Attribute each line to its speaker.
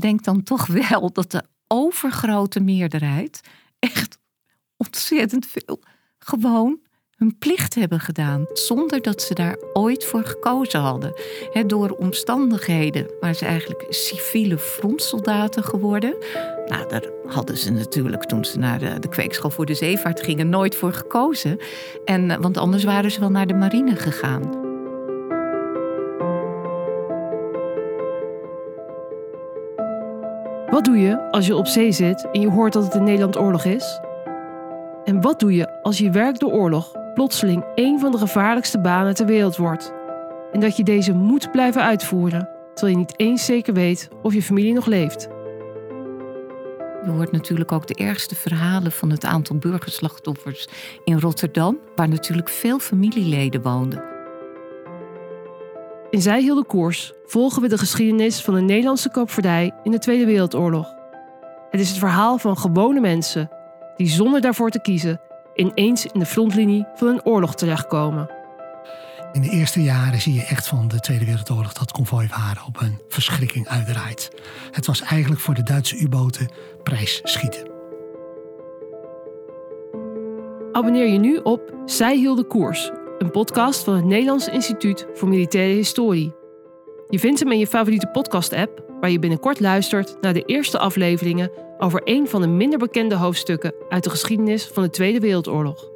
Speaker 1: denk dan toch wel dat de overgrote meerderheid echt ontzettend veel gewoon hun plicht hebben gedaan. Zonder dat ze daar ooit voor gekozen hadden. door omstandigheden waren ze eigenlijk civiele frontsoldaten geworden. Nou, daar hadden ze natuurlijk toen ze naar de, de kweekschool voor de zeevaart gingen nooit voor gekozen. En, eh, want anders waren ze wel naar de marine gegaan.
Speaker 2: Wat doe je als je op zee zit en je hoort dat het in Nederland oorlog is? En wat doe je als je werk door oorlog plotseling een van de gevaarlijkste banen ter wereld wordt? En dat je deze moet blijven uitvoeren, terwijl je niet eens zeker weet of je familie nog leeft?
Speaker 1: Je hoort natuurlijk ook de ergste verhalen van het aantal burgerslachtoffers in Rotterdam, waar natuurlijk veel familieleden woonden.
Speaker 2: In Zij hielden koers volgen we de geschiedenis van de Nederlandse koopvaardij in de Tweede Wereldoorlog. Het is het verhaal van gewone mensen die zonder daarvoor te kiezen ineens in de frontlinie van een oorlog terechtkomen.
Speaker 3: In de eerste jaren zie je echt van de Tweede Wereldoorlog dat konvooivaren op een verschrikking uitdraait. Het was eigenlijk voor de Duitse U-boten prijsschieten.
Speaker 2: Abonneer je nu op Zij hielden koers, een podcast van het Nederlands Instituut voor Militaire Historie. Je vindt hem in je favoriete podcast-app, waar je binnenkort luistert naar de eerste afleveringen over een van de minder bekende hoofdstukken uit de geschiedenis van de Tweede Wereldoorlog.